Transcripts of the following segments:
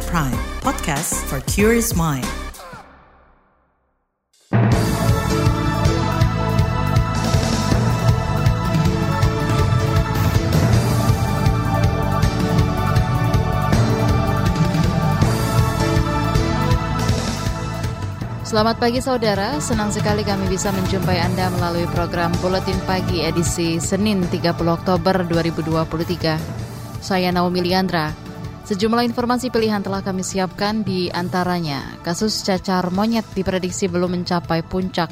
KBR Prime, podcast for curious mind. Selamat pagi saudara, senang sekali kami bisa menjumpai Anda melalui program Buletin Pagi edisi Senin 30 Oktober 2023. Saya Naomi Liandra. Sejumlah informasi pilihan telah kami siapkan di antaranya kasus cacar monyet diprediksi belum mencapai puncak.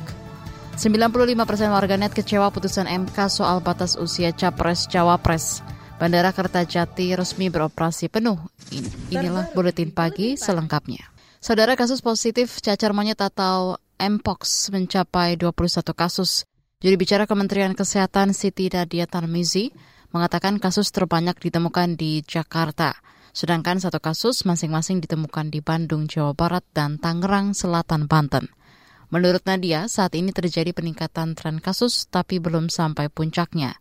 95 persen warganet kecewa putusan MK soal batas usia capres-cawapres. Bandara Kertajati resmi beroperasi penuh. Inilah Buletin Pagi selengkapnya. Saudara kasus positif cacar monyet atau Mpox mencapai 21 kasus. Juri bicara Kementerian Kesehatan Siti Nadia Tarmizi mengatakan kasus terbanyak ditemukan di Jakarta, sedangkan satu kasus masing-masing ditemukan di Bandung, Jawa Barat, dan Tangerang, Selatan, Banten. Menurut Nadia, saat ini terjadi peningkatan tren kasus tapi belum sampai puncaknya.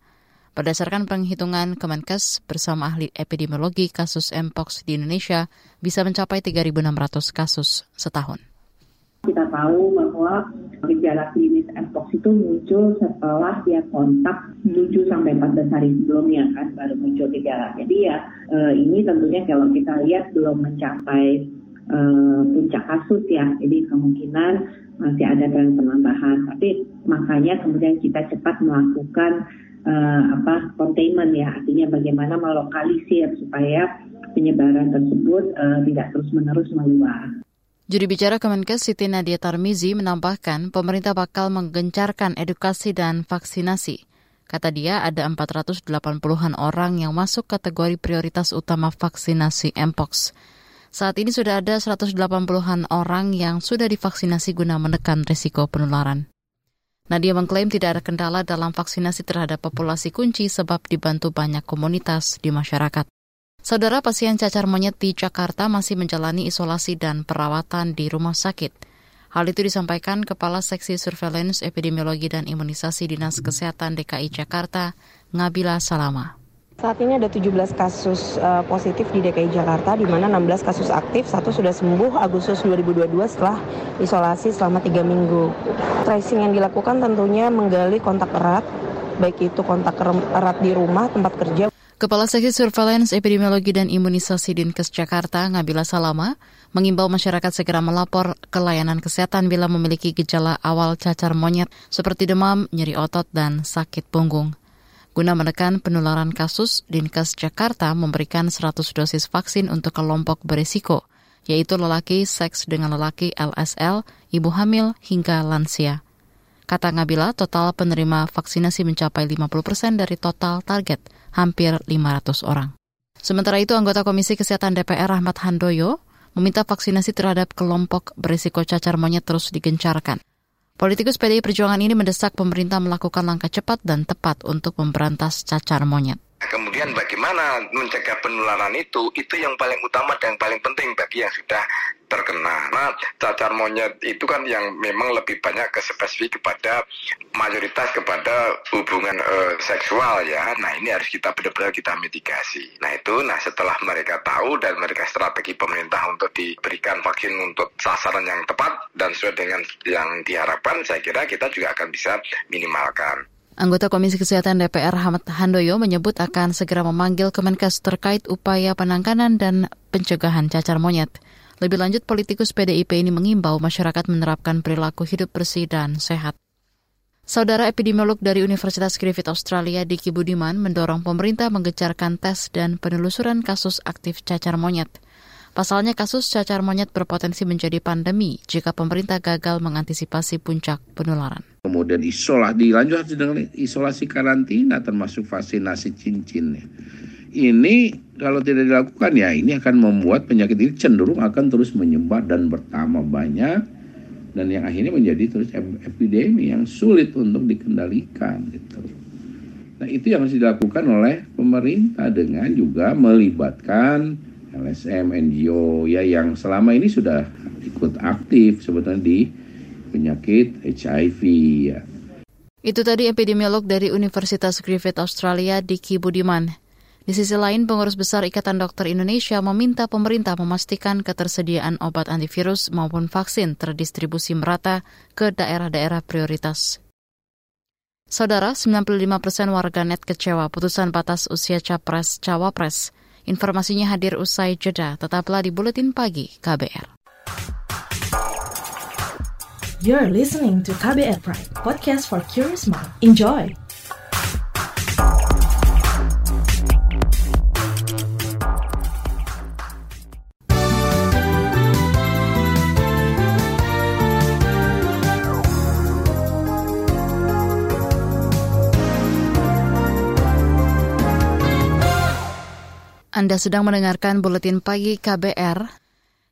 Berdasarkan penghitungan Kemenkes bersama ahli epidemiologi kasus Mpox di Indonesia bisa mencapai 3.600 kasus setahun. Kita tahu bahwa gejala klinis Mpox itu muncul setelah dia kontak 7 sampai 14 hari sebelumnya kan baru muncul gejala. Jadi ya eh, ini tentunya kalau kita lihat belum mencapai uh, puncak kasus ya. Jadi kemungkinan masih ada tren penambahan. Tapi makanya kemudian kita cepat melakukan uh, apa containment ya artinya bagaimana melokalisir supaya penyebaran tersebut uh, tidak terus menerus meluas. Juri bicara Kemenkes Siti Nadia Tarmizi menambahkan pemerintah bakal menggencarkan edukasi dan vaksinasi. Kata dia ada 480-an orang yang masuk kategori prioritas utama vaksinasi Mpox. Saat ini sudah ada 180-an orang yang sudah divaksinasi guna menekan risiko penularan. Nadia mengklaim tidak ada kendala dalam vaksinasi terhadap populasi kunci sebab dibantu banyak komunitas di masyarakat. Saudara pasien cacar monyet di Jakarta masih menjalani isolasi dan perawatan di rumah sakit. Hal itu disampaikan Kepala Seksi Surveillance Epidemiologi dan Imunisasi Dinas Kesehatan DKI Jakarta, Ngabila Salama. Saat ini ada 17 kasus uh, positif di DKI Jakarta, di mana 16 kasus aktif, satu sudah sembuh Agustus 2022 setelah isolasi selama 3 minggu. Tracing yang dilakukan tentunya menggali kontak erat, baik itu kontak erat di rumah, tempat kerja. Kepala Seksi Surveillance Epidemiologi dan Imunisasi Dinkes Jakarta, Ngabila Salama, mengimbau masyarakat segera melapor ke layanan kesehatan bila memiliki gejala awal cacar monyet seperti demam, nyeri otot, dan sakit punggung. Guna menekan penularan kasus, Dinkes Jakarta memberikan 100 dosis vaksin untuk kelompok berisiko, yaitu lelaki seks dengan lelaki LSL, ibu hamil, hingga lansia. Kata Ngabila, total penerima vaksinasi mencapai 50 persen dari total target, hampir 500 orang. Sementara itu, anggota Komisi Kesehatan DPR Rahmat Handoyo meminta vaksinasi terhadap kelompok berisiko cacar monyet terus digencarkan. Politikus PDI Perjuangan ini mendesak pemerintah melakukan langkah cepat dan tepat untuk memberantas cacar monyet. Kemudian bagaimana mencegah penularan itu, itu yang paling utama dan paling penting bagi yang sudah terkena. Nah, cacar monyet itu kan yang memang lebih banyak ke spesifik kepada mayoritas kepada hubungan e, seksual ya. Nah, ini harus kita benar-benar kita mitigasi. Nah, itu nah setelah mereka tahu dan mereka strategi pemerintah untuk diberikan vaksin untuk sasaran yang tepat dan sesuai dengan yang diharapkan, saya kira kita juga akan bisa minimalkan. Anggota Komisi Kesehatan DPR Hamad Handoyo menyebut akan segera memanggil Kemenkes terkait upaya penanganan dan pencegahan cacar monyet. Lebih lanjut, politikus PDIP ini mengimbau masyarakat menerapkan perilaku hidup bersih dan sehat. Saudara epidemiolog dari Universitas Griffith Australia, Diki Budiman, mendorong pemerintah menggecarkan tes dan penelusuran kasus aktif cacar monyet. Pasalnya kasus cacar monyet berpotensi menjadi pandemi jika pemerintah gagal mengantisipasi puncak penularan. Kemudian isolasi dilanjut dengan isolasi karantina termasuk vaksinasi cincin. Ini kalau tidak dilakukan ya ini akan membuat penyakit ini cenderung akan terus menyebar dan bertambah banyak dan yang akhirnya menjadi terus epidemi yang sulit untuk dikendalikan gitu. Nah itu yang harus dilakukan oleh pemerintah dengan juga melibatkan LSM, NGO ya yang selama ini sudah ikut aktif sebetulnya di penyakit HIV ya. Itu tadi epidemiolog dari Universitas Griffith Australia Diki Budiman. Di sisi lain, pengurus besar Ikatan Dokter Indonesia meminta pemerintah memastikan ketersediaan obat antivirus maupun vaksin terdistribusi merata ke daerah-daerah prioritas. Saudara, 95 persen warganet kecewa putusan batas usia capres-cawapres. Informasinya hadir usai jeda, tetaplah di Buletin Pagi KBR. You're listening to KBR Pride, podcast for curious mind. Enjoy! Anda sedang mendengarkan buletin pagi KBR.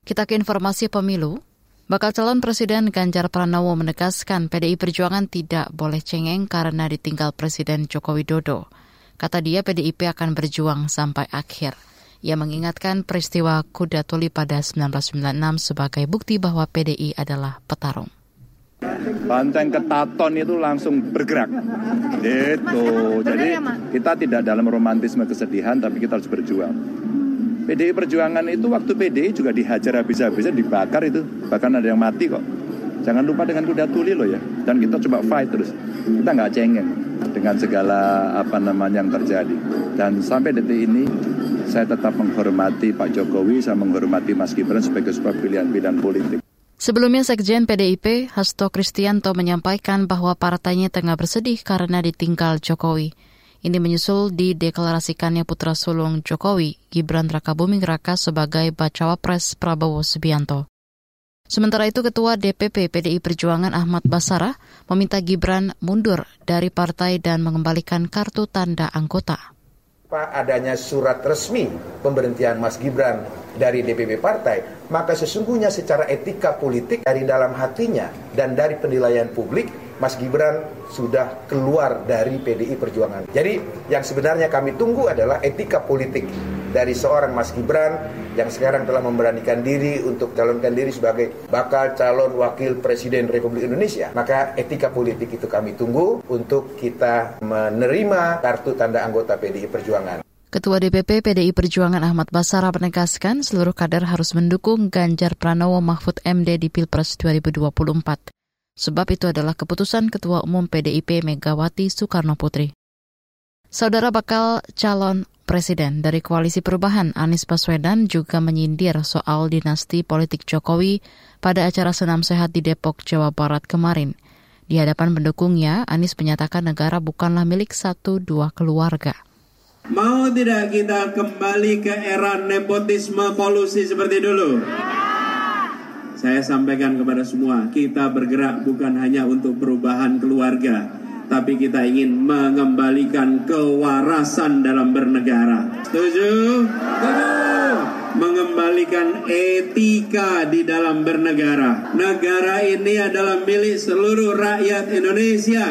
Kita ke informasi pemilu. Bakal calon Presiden Ganjar Pranowo menegaskan PDI Perjuangan tidak boleh cengeng karena ditinggal Presiden Joko Widodo. Kata dia PDIP akan berjuang sampai akhir. Ia mengingatkan peristiwa kuda tuli pada 1996 sebagai bukti bahwa PDI adalah petarung. Banteng ketaton itu langsung bergerak. Itu. Jadi kita tidak dalam romantisme kesedihan tapi kita harus berjuang. PDI Perjuangan itu waktu PDI juga dihajar habis-habisan, dibakar itu. Bahkan ada yang mati kok. Jangan lupa dengan kuda tuli loh ya. Dan kita coba fight terus. Kita nggak cengeng dengan segala apa namanya yang terjadi. Dan sampai detik ini saya tetap menghormati Pak Jokowi, saya menghormati Mas Gibran sebagai sebuah pilihan-pilihan politik. Sebelumnya Sekjen PDIP, Hasto Kristianto menyampaikan bahwa partainya tengah bersedih karena ditinggal Jokowi. Ini menyusul dideklarasikannya putra sulung Jokowi, Gibran Rakabuming Raka sebagai bacawa pres Prabowo Subianto. Sementara itu Ketua DPP PDI Perjuangan Ahmad Basara meminta Gibran mundur dari partai dan mengembalikan kartu tanda anggota. Adanya surat resmi pemberhentian Mas Gibran dari DPP partai, maka sesungguhnya secara etika politik dari dalam hatinya dan dari penilaian publik, Mas Gibran sudah keluar dari PDI Perjuangan. Jadi yang sebenarnya kami tunggu adalah etika politik dari seorang Mas Gibran yang sekarang telah memberanikan diri untuk calonkan diri sebagai bakal calon wakil presiden Republik Indonesia. Maka etika politik itu kami tunggu untuk kita menerima kartu tanda anggota PDI Perjuangan. Ketua DPP PDI Perjuangan Ahmad Basara menegaskan seluruh kader harus mendukung Ganjar Pranowo Mahfud MD di Pilpres 2024. Sebab itu adalah keputusan Ketua Umum PDIP Megawati Soekarno Putri. Saudara bakal calon Presiden dari Koalisi Perubahan Anies Baswedan juga menyindir soal dinasti politik Jokowi pada acara senam sehat di Depok, Jawa Barat kemarin. Di hadapan pendukungnya, Anies menyatakan negara bukanlah milik satu dua keluarga. Mau tidak kita kembali ke era nepotisme polusi seperti dulu? Saya sampaikan kepada semua, kita bergerak bukan hanya untuk perubahan keluarga, tapi kita ingin mengembalikan kewarasan dalam bernegara. Setuju? Setuju. Mengembalikan etika di dalam bernegara. Negara ini adalah milik seluruh rakyat Indonesia,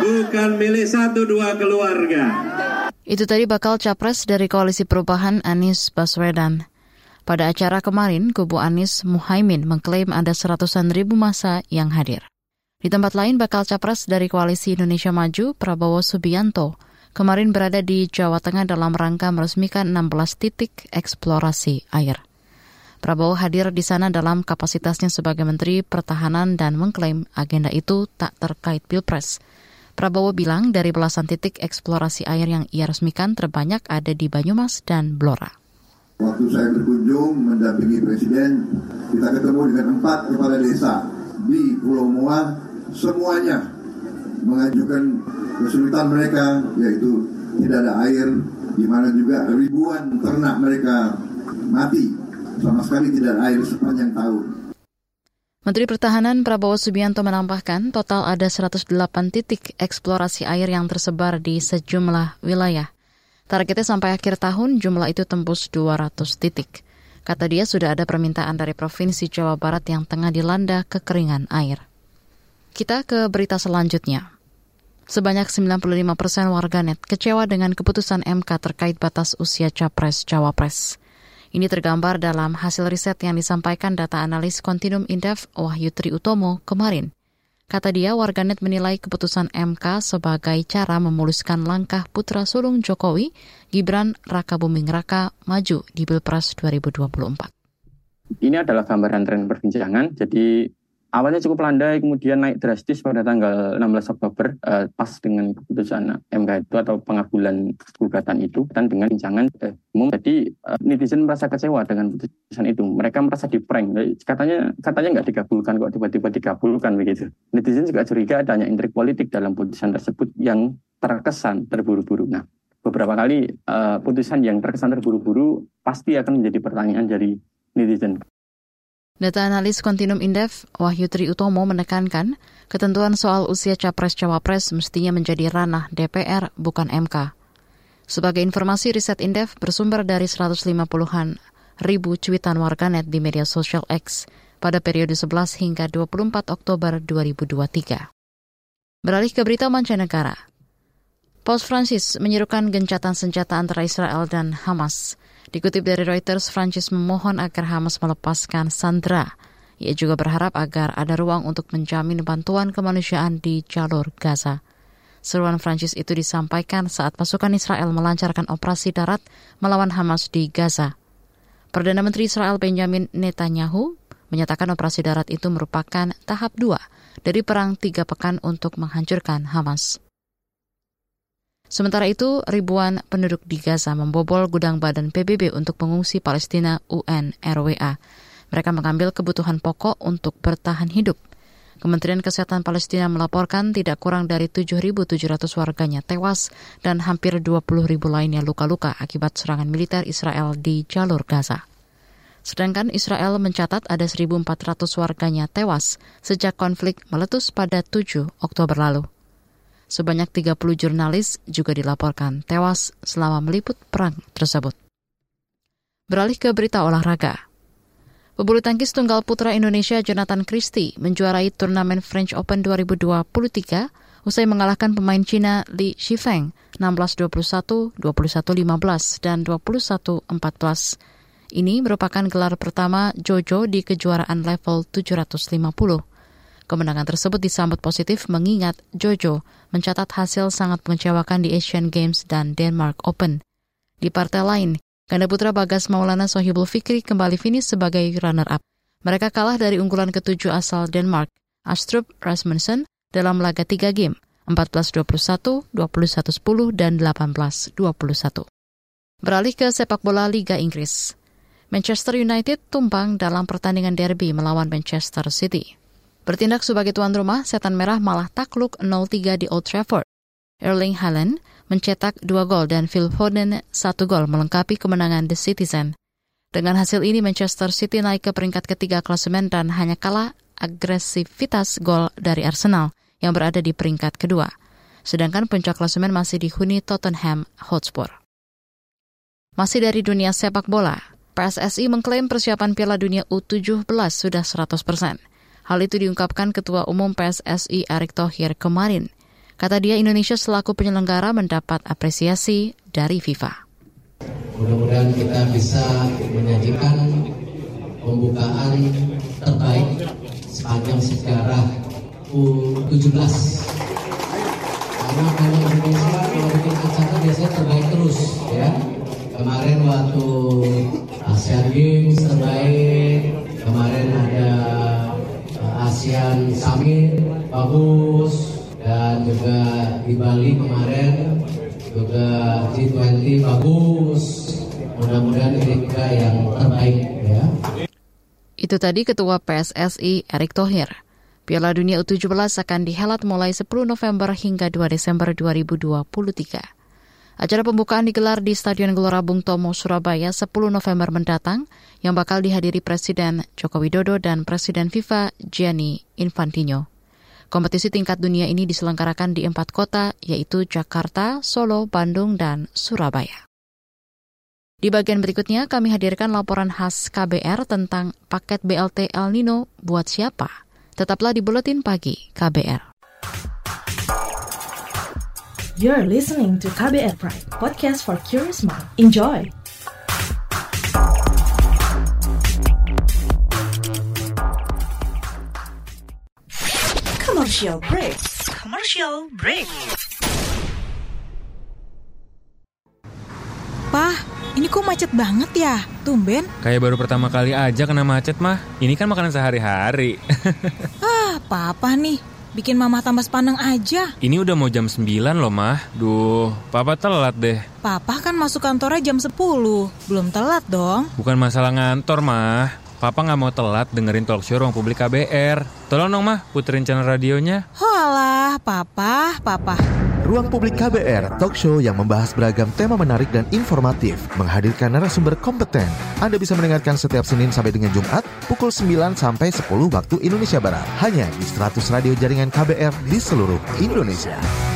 bukan milik satu dua keluarga. Itu tadi bakal capres dari Koalisi Perubahan Anies Baswedan. Pada acara kemarin, kubu Anies Muhaimin mengklaim ada seratusan ribu masa yang hadir. Di tempat lain, bakal capres dari Koalisi Indonesia Maju, Prabowo Subianto, kemarin berada di Jawa Tengah dalam rangka meresmikan 16 titik eksplorasi air. Prabowo hadir di sana dalam kapasitasnya sebagai Menteri Pertahanan dan mengklaim agenda itu tak terkait Pilpres. Prabowo bilang dari belasan titik eksplorasi air yang ia resmikan terbanyak ada di Banyumas dan Blora. Waktu saya berkunjung mendampingi Presiden, kita ketemu dengan empat kepala desa di Pulau Moa, semuanya mengajukan kesulitan mereka, yaitu tidak ada air, di mana juga ribuan ternak mereka mati, sama sekali tidak ada air sepanjang tahun. Menteri Pertahanan Prabowo Subianto menambahkan total ada 108 titik eksplorasi air yang tersebar di sejumlah wilayah. Targetnya sampai akhir tahun jumlah itu tembus 200 titik. Kata dia sudah ada permintaan dari Provinsi Jawa Barat yang tengah dilanda kekeringan air. Kita ke berita selanjutnya. Sebanyak 95 persen warganet kecewa dengan keputusan MK terkait batas usia capres-cawapres. Ini tergambar dalam hasil riset yang disampaikan data analis Continuum Indef Wahyu Tri Utomo kemarin. Kata dia, warganet menilai keputusan MK sebagai cara memuluskan langkah putra sulung Jokowi, Gibran Raka Buming Raka, maju di Pilpres 2024. Ini adalah gambaran tren perbincangan, jadi awalnya cukup landai kemudian naik drastis pada tanggal 16 Oktober uh, pas dengan keputusan MK itu atau pengabulan gugatan itu dan dengan bincangan eh, umum. Jadi uh, netizen merasa kecewa dengan keputusan itu. Mereka merasa di prank katanya katanya nggak digabulkan kok tiba-tiba digabulkan begitu. Netizen juga curiga adanya intrik politik dalam putusan tersebut yang terkesan terburu-buru. Nah beberapa kali uh, putusan yang terkesan terburu-buru pasti akan menjadi pertanyaan dari netizen Data analis Kontinum Indef, Wahyu Tri Utomo menekankan, ketentuan soal usia capres-cawapres mestinya menjadi ranah DPR, bukan MK. Sebagai informasi, riset Indef bersumber dari 150-an ribu cuitan warganet di media sosial X pada periode 11 hingga 24 Oktober 2023. Beralih ke berita mancanegara. Paus Francis menyerukan gencatan senjata antara Israel dan Hamas – Dikutip dari Reuters, Francis memohon agar Hamas melepaskan Sandra. Ia juga berharap agar ada ruang untuk menjamin bantuan kemanusiaan di jalur Gaza. Seruan Francis itu disampaikan saat pasukan Israel melancarkan operasi darat melawan Hamas di Gaza. Perdana Menteri Israel Benjamin Netanyahu menyatakan operasi darat itu merupakan tahap dua dari perang tiga pekan untuk menghancurkan Hamas. Sementara itu, ribuan penduduk di Gaza membobol gudang badan PBB untuk mengungsi Palestina UNRWA. Mereka mengambil kebutuhan pokok untuk bertahan hidup. Kementerian Kesehatan Palestina melaporkan tidak kurang dari 7.700 warganya tewas dan hampir 20.000 lainnya luka-luka akibat serangan militer Israel di jalur Gaza. Sedangkan Israel mencatat ada 1.400 warganya tewas sejak konflik meletus pada 7 Oktober lalu. Sebanyak 30 jurnalis juga dilaporkan tewas selama meliput perang tersebut. Beralih ke berita olahraga. Pebulu tangkis tunggal putra Indonesia Jonathan Christie menjuarai turnamen French Open 2023 usai mengalahkan pemain Cina Li Shifeng 16-21, 21-15, dan 21-14. Ini merupakan gelar pertama Jojo di kejuaraan level 750. Kemenangan tersebut disambut positif mengingat Jojo mencatat hasil sangat mengecewakan di Asian Games dan Denmark Open. Di partai lain, ganda putra Bagas Maulana Sohibul Fikri kembali finish sebagai runner-up. Mereka kalah dari unggulan ketujuh asal Denmark, Astrup Rasmussen, dalam laga tiga game, 14-21, 21-10, dan 18-21. Beralih ke sepak bola Liga Inggris. Manchester United tumpang dalam pertandingan derby melawan Manchester City. Bertindak sebagai tuan rumah, Setan Merah malah takluk 0-3 di Old Trafford. Erling Haaland mencetak dua gol dan Phil Foden satu gol melengkapi kemenangan The Citizen. Dengan hasil ini Manchester City naik ke peringkat ketiga klasemen dan hanya kalah agresivitas gol dari Arsenal yang berada di peringkat kedua. Sedangkan puncak klasemen masih dihuni Tottenham Hotspur. Masih dari dunia sepak bola, PSSI mengklaim persiapan Piala Dunia U17 sudah 100 persen. Hal itu diungkapkan Ketua Umum PSSI Erick Thohir kemarin. Kata dia Indonesia selaku penyelenggara mendapat apresiasi dari FIFA. Mudah-mudahan kita bisa menyajikan pembukaan terbaik sepanjang sejarah U17. Karena kalau Indonesia kalau bikin acara biasanya terbaik terus ya. Kemarin waktu Asian Games terbaik, kemarin ada ASEAN Summit bagus dan juga di Bali kemarin juga G20 bagus. Mudah-mudahan ini juga yang terbaik ya. Itu tadi Ketua PSSI Erick Thohir. Piala Dunia U17 akan dihelat mulai 10 November hingga 2 Desember 2023. Acara pembukaan digelar di Stadion Gelora Bung Tomo, Surabaya 10 November mendatang yang bakal dihadiri Presiden Joko Widodo dan Presiden FIFA Gianni Infantino. Kompetisi tingkat dunia ini diselenggarakan di empat kota, yaitu Jakarta, Solo, Bandung, dan Surabaya. Di bagian berikutnya, kami hadirkan laporan khas KBR tentang paket BLT El Nino buat siapa. Tetaplah di Buletin Pagi KBR. You're listening to KBR Pride, podcast for curious mind. Enjoy! Commercial break. Commercial break. Pah, ini kok macet banget ya? Tumben. Kayak baru pertama kali aja kena macet mah. Ini kan makanan sehari-hari. ah, papa nih. Bikin mama tambah sepaneng aja. Ini udah mau jam 9 loh, Mah. Duh, papa telat deh. Papa kan masuk kantornya jam 10. Belum telat dong. Bukan masalah ngantor, Mah. Papa nggak mau telat dengerin talk show ruang publik KBR. Tolong dong, Mah, puterin channel radionya. Holah, papa, papa. Ruang Publik KBR, talk show yang membahas beragam tema menarik dan informatif, menghadirkan narasumber kompeten. Anda bisa mendengarkan setiap Senin sampai dengan Jumat, pukul 9 sampai 10 waktu Indonesia Barat. Hanya di 100 radio jaringan KBR di seluruh Indonesia.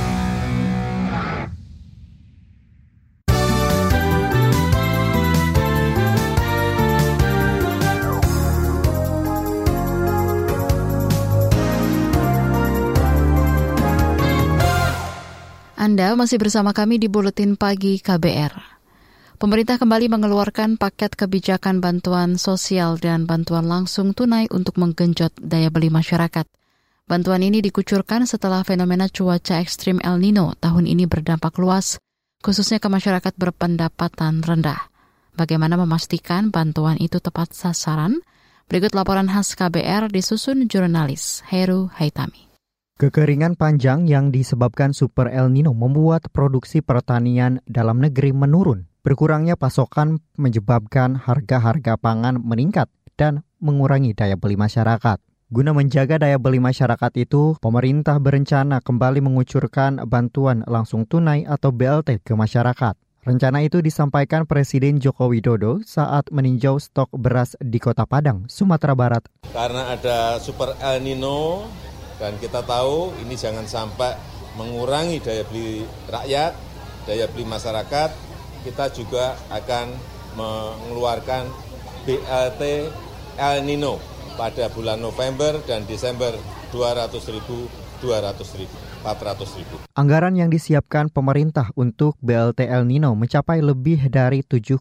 Anda masih bersama kami di Buletin Pagi KBR. Pemerintah kembali mengeluarkan paket kebijakan bantuan sosial dan bantuan langsung tunai untuk menggenjot daya beli masyarakat. Bantuan ini dikucurkan setelah fenomena cuaca ekstrim El Nino tahun ini berdampak luas, khususnya ke masyarakat berpendapatan rendah. Bagaimana memastikan bantuan itu tepat sasaran? Berikut laporan khas KBR disusun jurnalis Heru Haitami. Kekeringan panjang yang disebabkan Super El Nino membuat produksi pertanian dalam negeri menurun. Berkurangnya pasokan menyebabkan harga-harga pangan meningkat dan mengurangi daya beli masyarakat. Guna menjaga daya beli masyarakat itu, pemerintah berencana kembali mengucurkan bantuan langsung tunai atau BLT ke masyarakat. Rencana itu disampaikan Presiden Joko Widodo saat meninjau stok beras di Kota Padang, Sumatera Barat. Karena ada Super El Nino, dan kita tahu ini jangan sampai mengurangi daya beli rakyat, daya beli masyarakat. Kita juga akan mengeluarkan BLT El Nino pada bulan November dan Desember 200 ribu, 200 ribu. 400 ribu. Anggaran yang disiapkan pemerintah untuk BLT El Nino mencapai lebih dari 7,5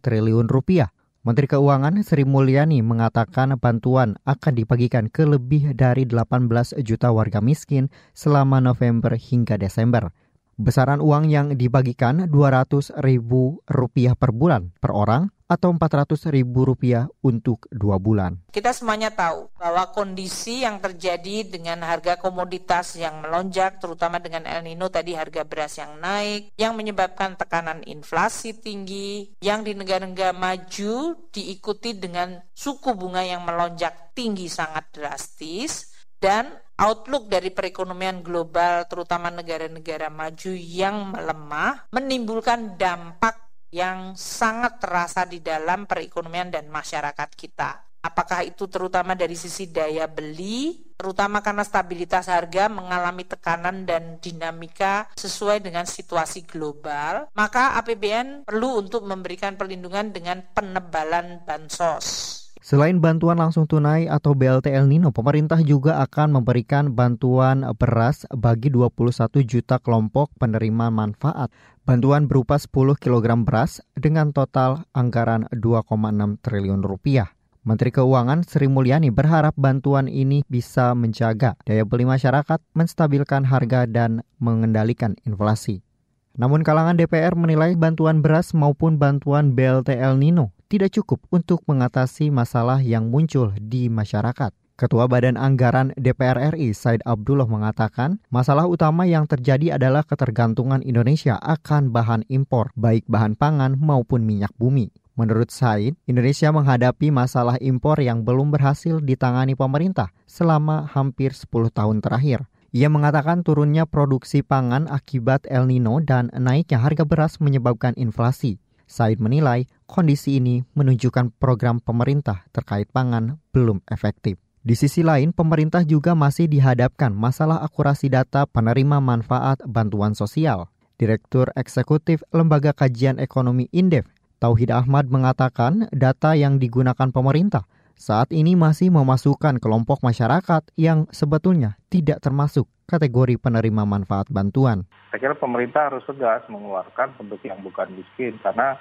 triliun rupiah. Menteri Keuangan Sri Mulyani mengatakan bantuan akan dibagikan ke lebih dari 18 juta warga miskin selama November hingga Desember. Besaran uang yang dibagikan Rp200 ribu rupiah per bulan per orang atau Rp400 ribu rupiah untuk dua bulan. Kita semuanya tahu bahwa kondisi yang terjadi dengan harga komoditas yang melonjak, terutama dengan El Nino tadi harga beras yang naik, yang menyebabkan tekanan inflasi tinggi, yang di negara-negara maju diikuti dengan suku bunga yang melonjak tinggi sangat drastis, dan outlook dari perekonomian global terutama negara-negara maju yang melemah menimbulkan dampak yang sangat terasa di dalam perekonomian dan masyarakat kita. Apakah itu terutama dari sisi daya beli, terutama karena stabilitas harga mengalami tekanan dan dinamika sesuai dengan situasi global, maka APBN perlu untuk memberikan perlindungan dengan penebalan bansos. Selain bantuan langsung tunai atau BLT El Nino, pemerintah juga akan memberikan bantuan beras bagi 21 juta kelompok penerima manfaat. Bantuan berupa 10 kg beras dengan total anggaran 2,6 triliun rupiah. Menteri Keuangan Sri Mulyani berharap bantuan ini bisa menjaga daya beli masyarakat, menstabilkan harga, dan mengendalikan inflasi. Namun kalangan DPR menilai bantuan beras maupun bantuan BLT El Nino tidak cukup untuk mengatasi masalah yang muncul di masyarakat. Ketua Badan Anggaran DPR RI Said Abdullah mengatakan, masalah utama yang terjadi adalah ketergantungan Indonesia akan bahan impor, baik bahan pangan maupun minyak bumi. Menurut Said, Indonesia menghadapi masalah impor yang belum berhasil ditangani pemerintah selama hampir 10 tahun terakhir. Ia mengatakan turunnya produksi pangan akibat El Nino dan naiknya harga beras menyebabkan inflasi. Said menilai kondisi ini menunjukkan program pemerintah terkait pangan belum efektif. Di sisi lain, pemerintah juga masih dihadapkan masalah akurasi data penerima manfaat bantuan sosial. Direktur Eksekutif Lembaga Kajian Ekonomi Indef, Tauhid Ahmad mengatakan data yang digunakan pemerintah saat ini masih memasukkan kelompok masyarakat yang sebetulnya tidak termasuk kategori penerima manfaat bantuan. Saya kira pemerintah harus tegas mengeluarkan bentuk yang bukan miskin karena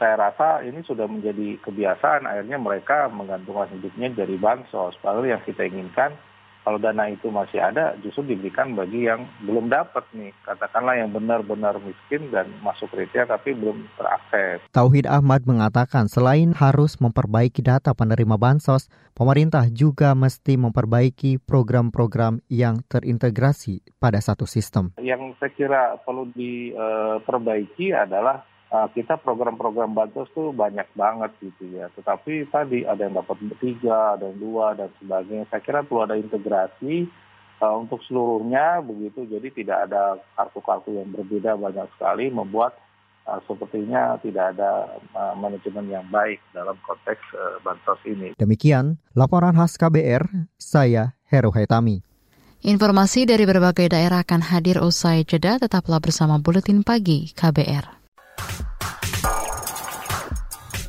saya rasa ini sudah menjadi kebiasaan akhirnya mereka menggantungkan hidupnya dari bansos. Padahal yang kita inginkan kalau dana itu masih ada justru diberikan bagi yang belum dapat nih katakanlah yang benar-benar miskin dan masuk kriteria tapi belum terakses. Tauhid Ahmad mengatakan selain harus memperbaiki data penerima bansos, pemerintah juga mesti memperbaiki program-program yang terintegrasi pada satu sistem. Yang saya kira perlu diperbaiki adalah uh, kita program-program bansos tuh banyak banget gitu ya. Tetapi tadi ada yang dapat tiga, ada yang dua dan sebagainya. Saya kira perlu ada integrasi uh, untuk seluruhnya begitu. Jadi tidak ada kartu-kartu yang berbeda banyak sekali membuat uh, sepertinya tidak ada uh, manajemen yang baik dalam konteks uh, bansos ini. Demikian laporan khas KBR, saya Heru Haitami. Informasi dari berbagai daerah akan hadir usai jeda, tetaplah bersama Buletin Pagi KBR.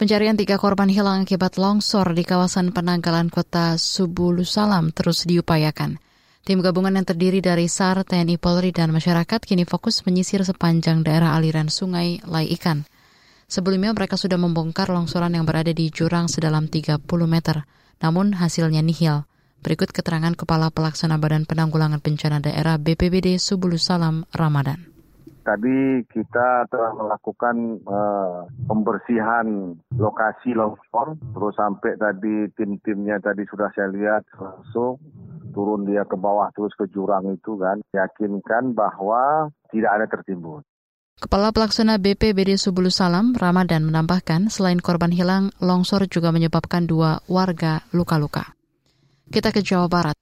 Pencarian tiga korban hilang akibat longsor di kawasan penanggalan kota Subulusalam terus diupayakan. Tim gabungan yang terdiri dari SAR, TNI Polri, dan masyarakat kini fokus menyisir sepanjang daerah aliran sungai Lai Ikan. Sebelumnya mereka sudah membongkar longsoran yang berada di jurang sedalam 30 meter, namun hasilnya nihil. Berikut keterangan Kepala Pelaksana Badan Penanggulangan Bencana Daerah BPBD Subulusalam Ramadan tadi kita telah melakukan uh, pembersihan lokasi longsor, terus sampai tadi tim-timnya tadi sudah saya lihat langsung turun dia ke bawah terus ke jurang itu kan, yakinkan bahwa tidak ada tertimbun. Kepala Pelaksana BPBD Subulu Salam, Ramadan menambahkan selain korban hilang, longsor juga menyebabkan dua warga luka-luka. Kita ke Jawa Barat.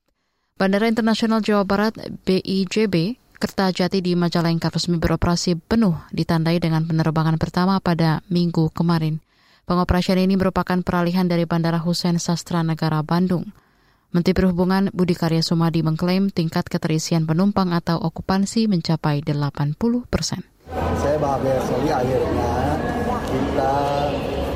Bandara Internasional Jawa Barat BIJB Kertajati di Majalengka resmi beroperasi penuh ditandai dengan penerbangan pertama pada minggu kemarin. Pengoperasian ini merupakan peralihan dari Bandara Hussein Sastra Negara Bandung. Menteri Perhubungan Budi Karya Sumadi mengklaim tingkat keterisian penumpang atau okupansi mencapai 80 persen. Saya bahagia sekali akhirnya kita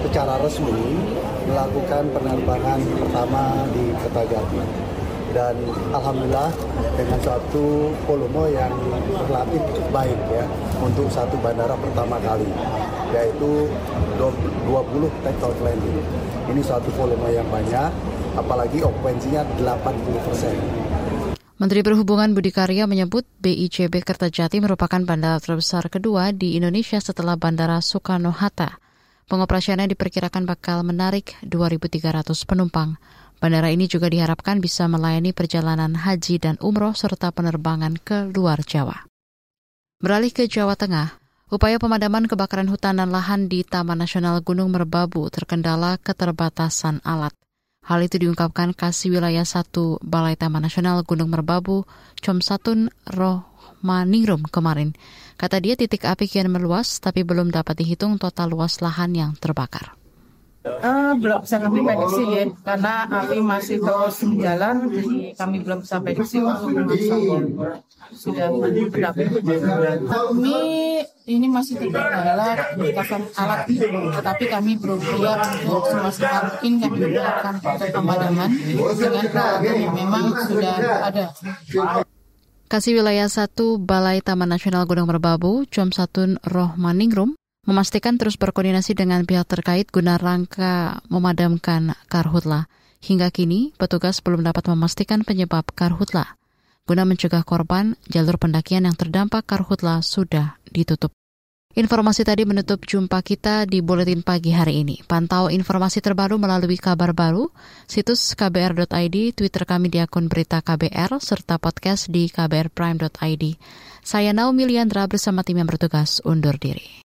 secara resmi melakukan penerbangan pertama di Kertajati dan alhamdulillah dengan suatu volume yang relatif baik ya untuk satu bandara pertama kali yaitu 20 take off landing. Ini suatu volume yang banyak apalagi okupansinya 80 persen. Menteri Perhubungan Budi Karya menyebut BICB Kertajati merupakan bandara terbesar kedua di Indonesia setelah Bandara Soekarno-Hatta. Pengoperasiannya diperkirakan bakal menarik 2.300 penumpang. Bandara ini juga diharapkan bisa melayani perjalanan haji dan umroh serta penerbangan ke luar Jawa. Beralih ke Jawa Tengah, upaya pemadaman kebakaran hutan dan lahan di Taman Nasional Gunung Merbabu terkendala keterbatasan alat. Hal itu diungkapkan Kasih Wilayah 1 Balai Taman Nasional Gunung Merbabu, Comsatun Rohmaningrum kemarin. Kata dia titik api kian meluas tapi belum dapat dihitung total luas lahan yang terbakar. Uh, belum bisa kami prediksi ya, karena api masih terus berjalan, jadi kami belum bisa prediksi untuk sudah berapa. Kami ini masih terkendala berdasarkan alat, tetapi kami berusaha untuk semaksimal mungkin kami melakukan pemadaman dengan peralatan yang memang sudah ada. Kasih Wilayah 1 Balai Taman Nasional Gunung Merbabu, Jom Satun Rohmaningrum, memastikan terus berkoordinasi dengan pihak terkait guna rangka memadamkan karhutla. Hingga kini, petugas belum dapat memastikan penyebab karhutla. Guna mencegah korban, jalur pendakian yang terdampak karhutla sudah ditutup. Informasi tadi menutup jumpa kita di Buletin Pagi hari ini. Pantau informasi terbaru melalui kabar baru, situs kbr.id, Twitter kami di akun berita KBR, serta podcast di kbrprime.id. Saya Naomi Liandra bersama tim yang bertugas undur diri.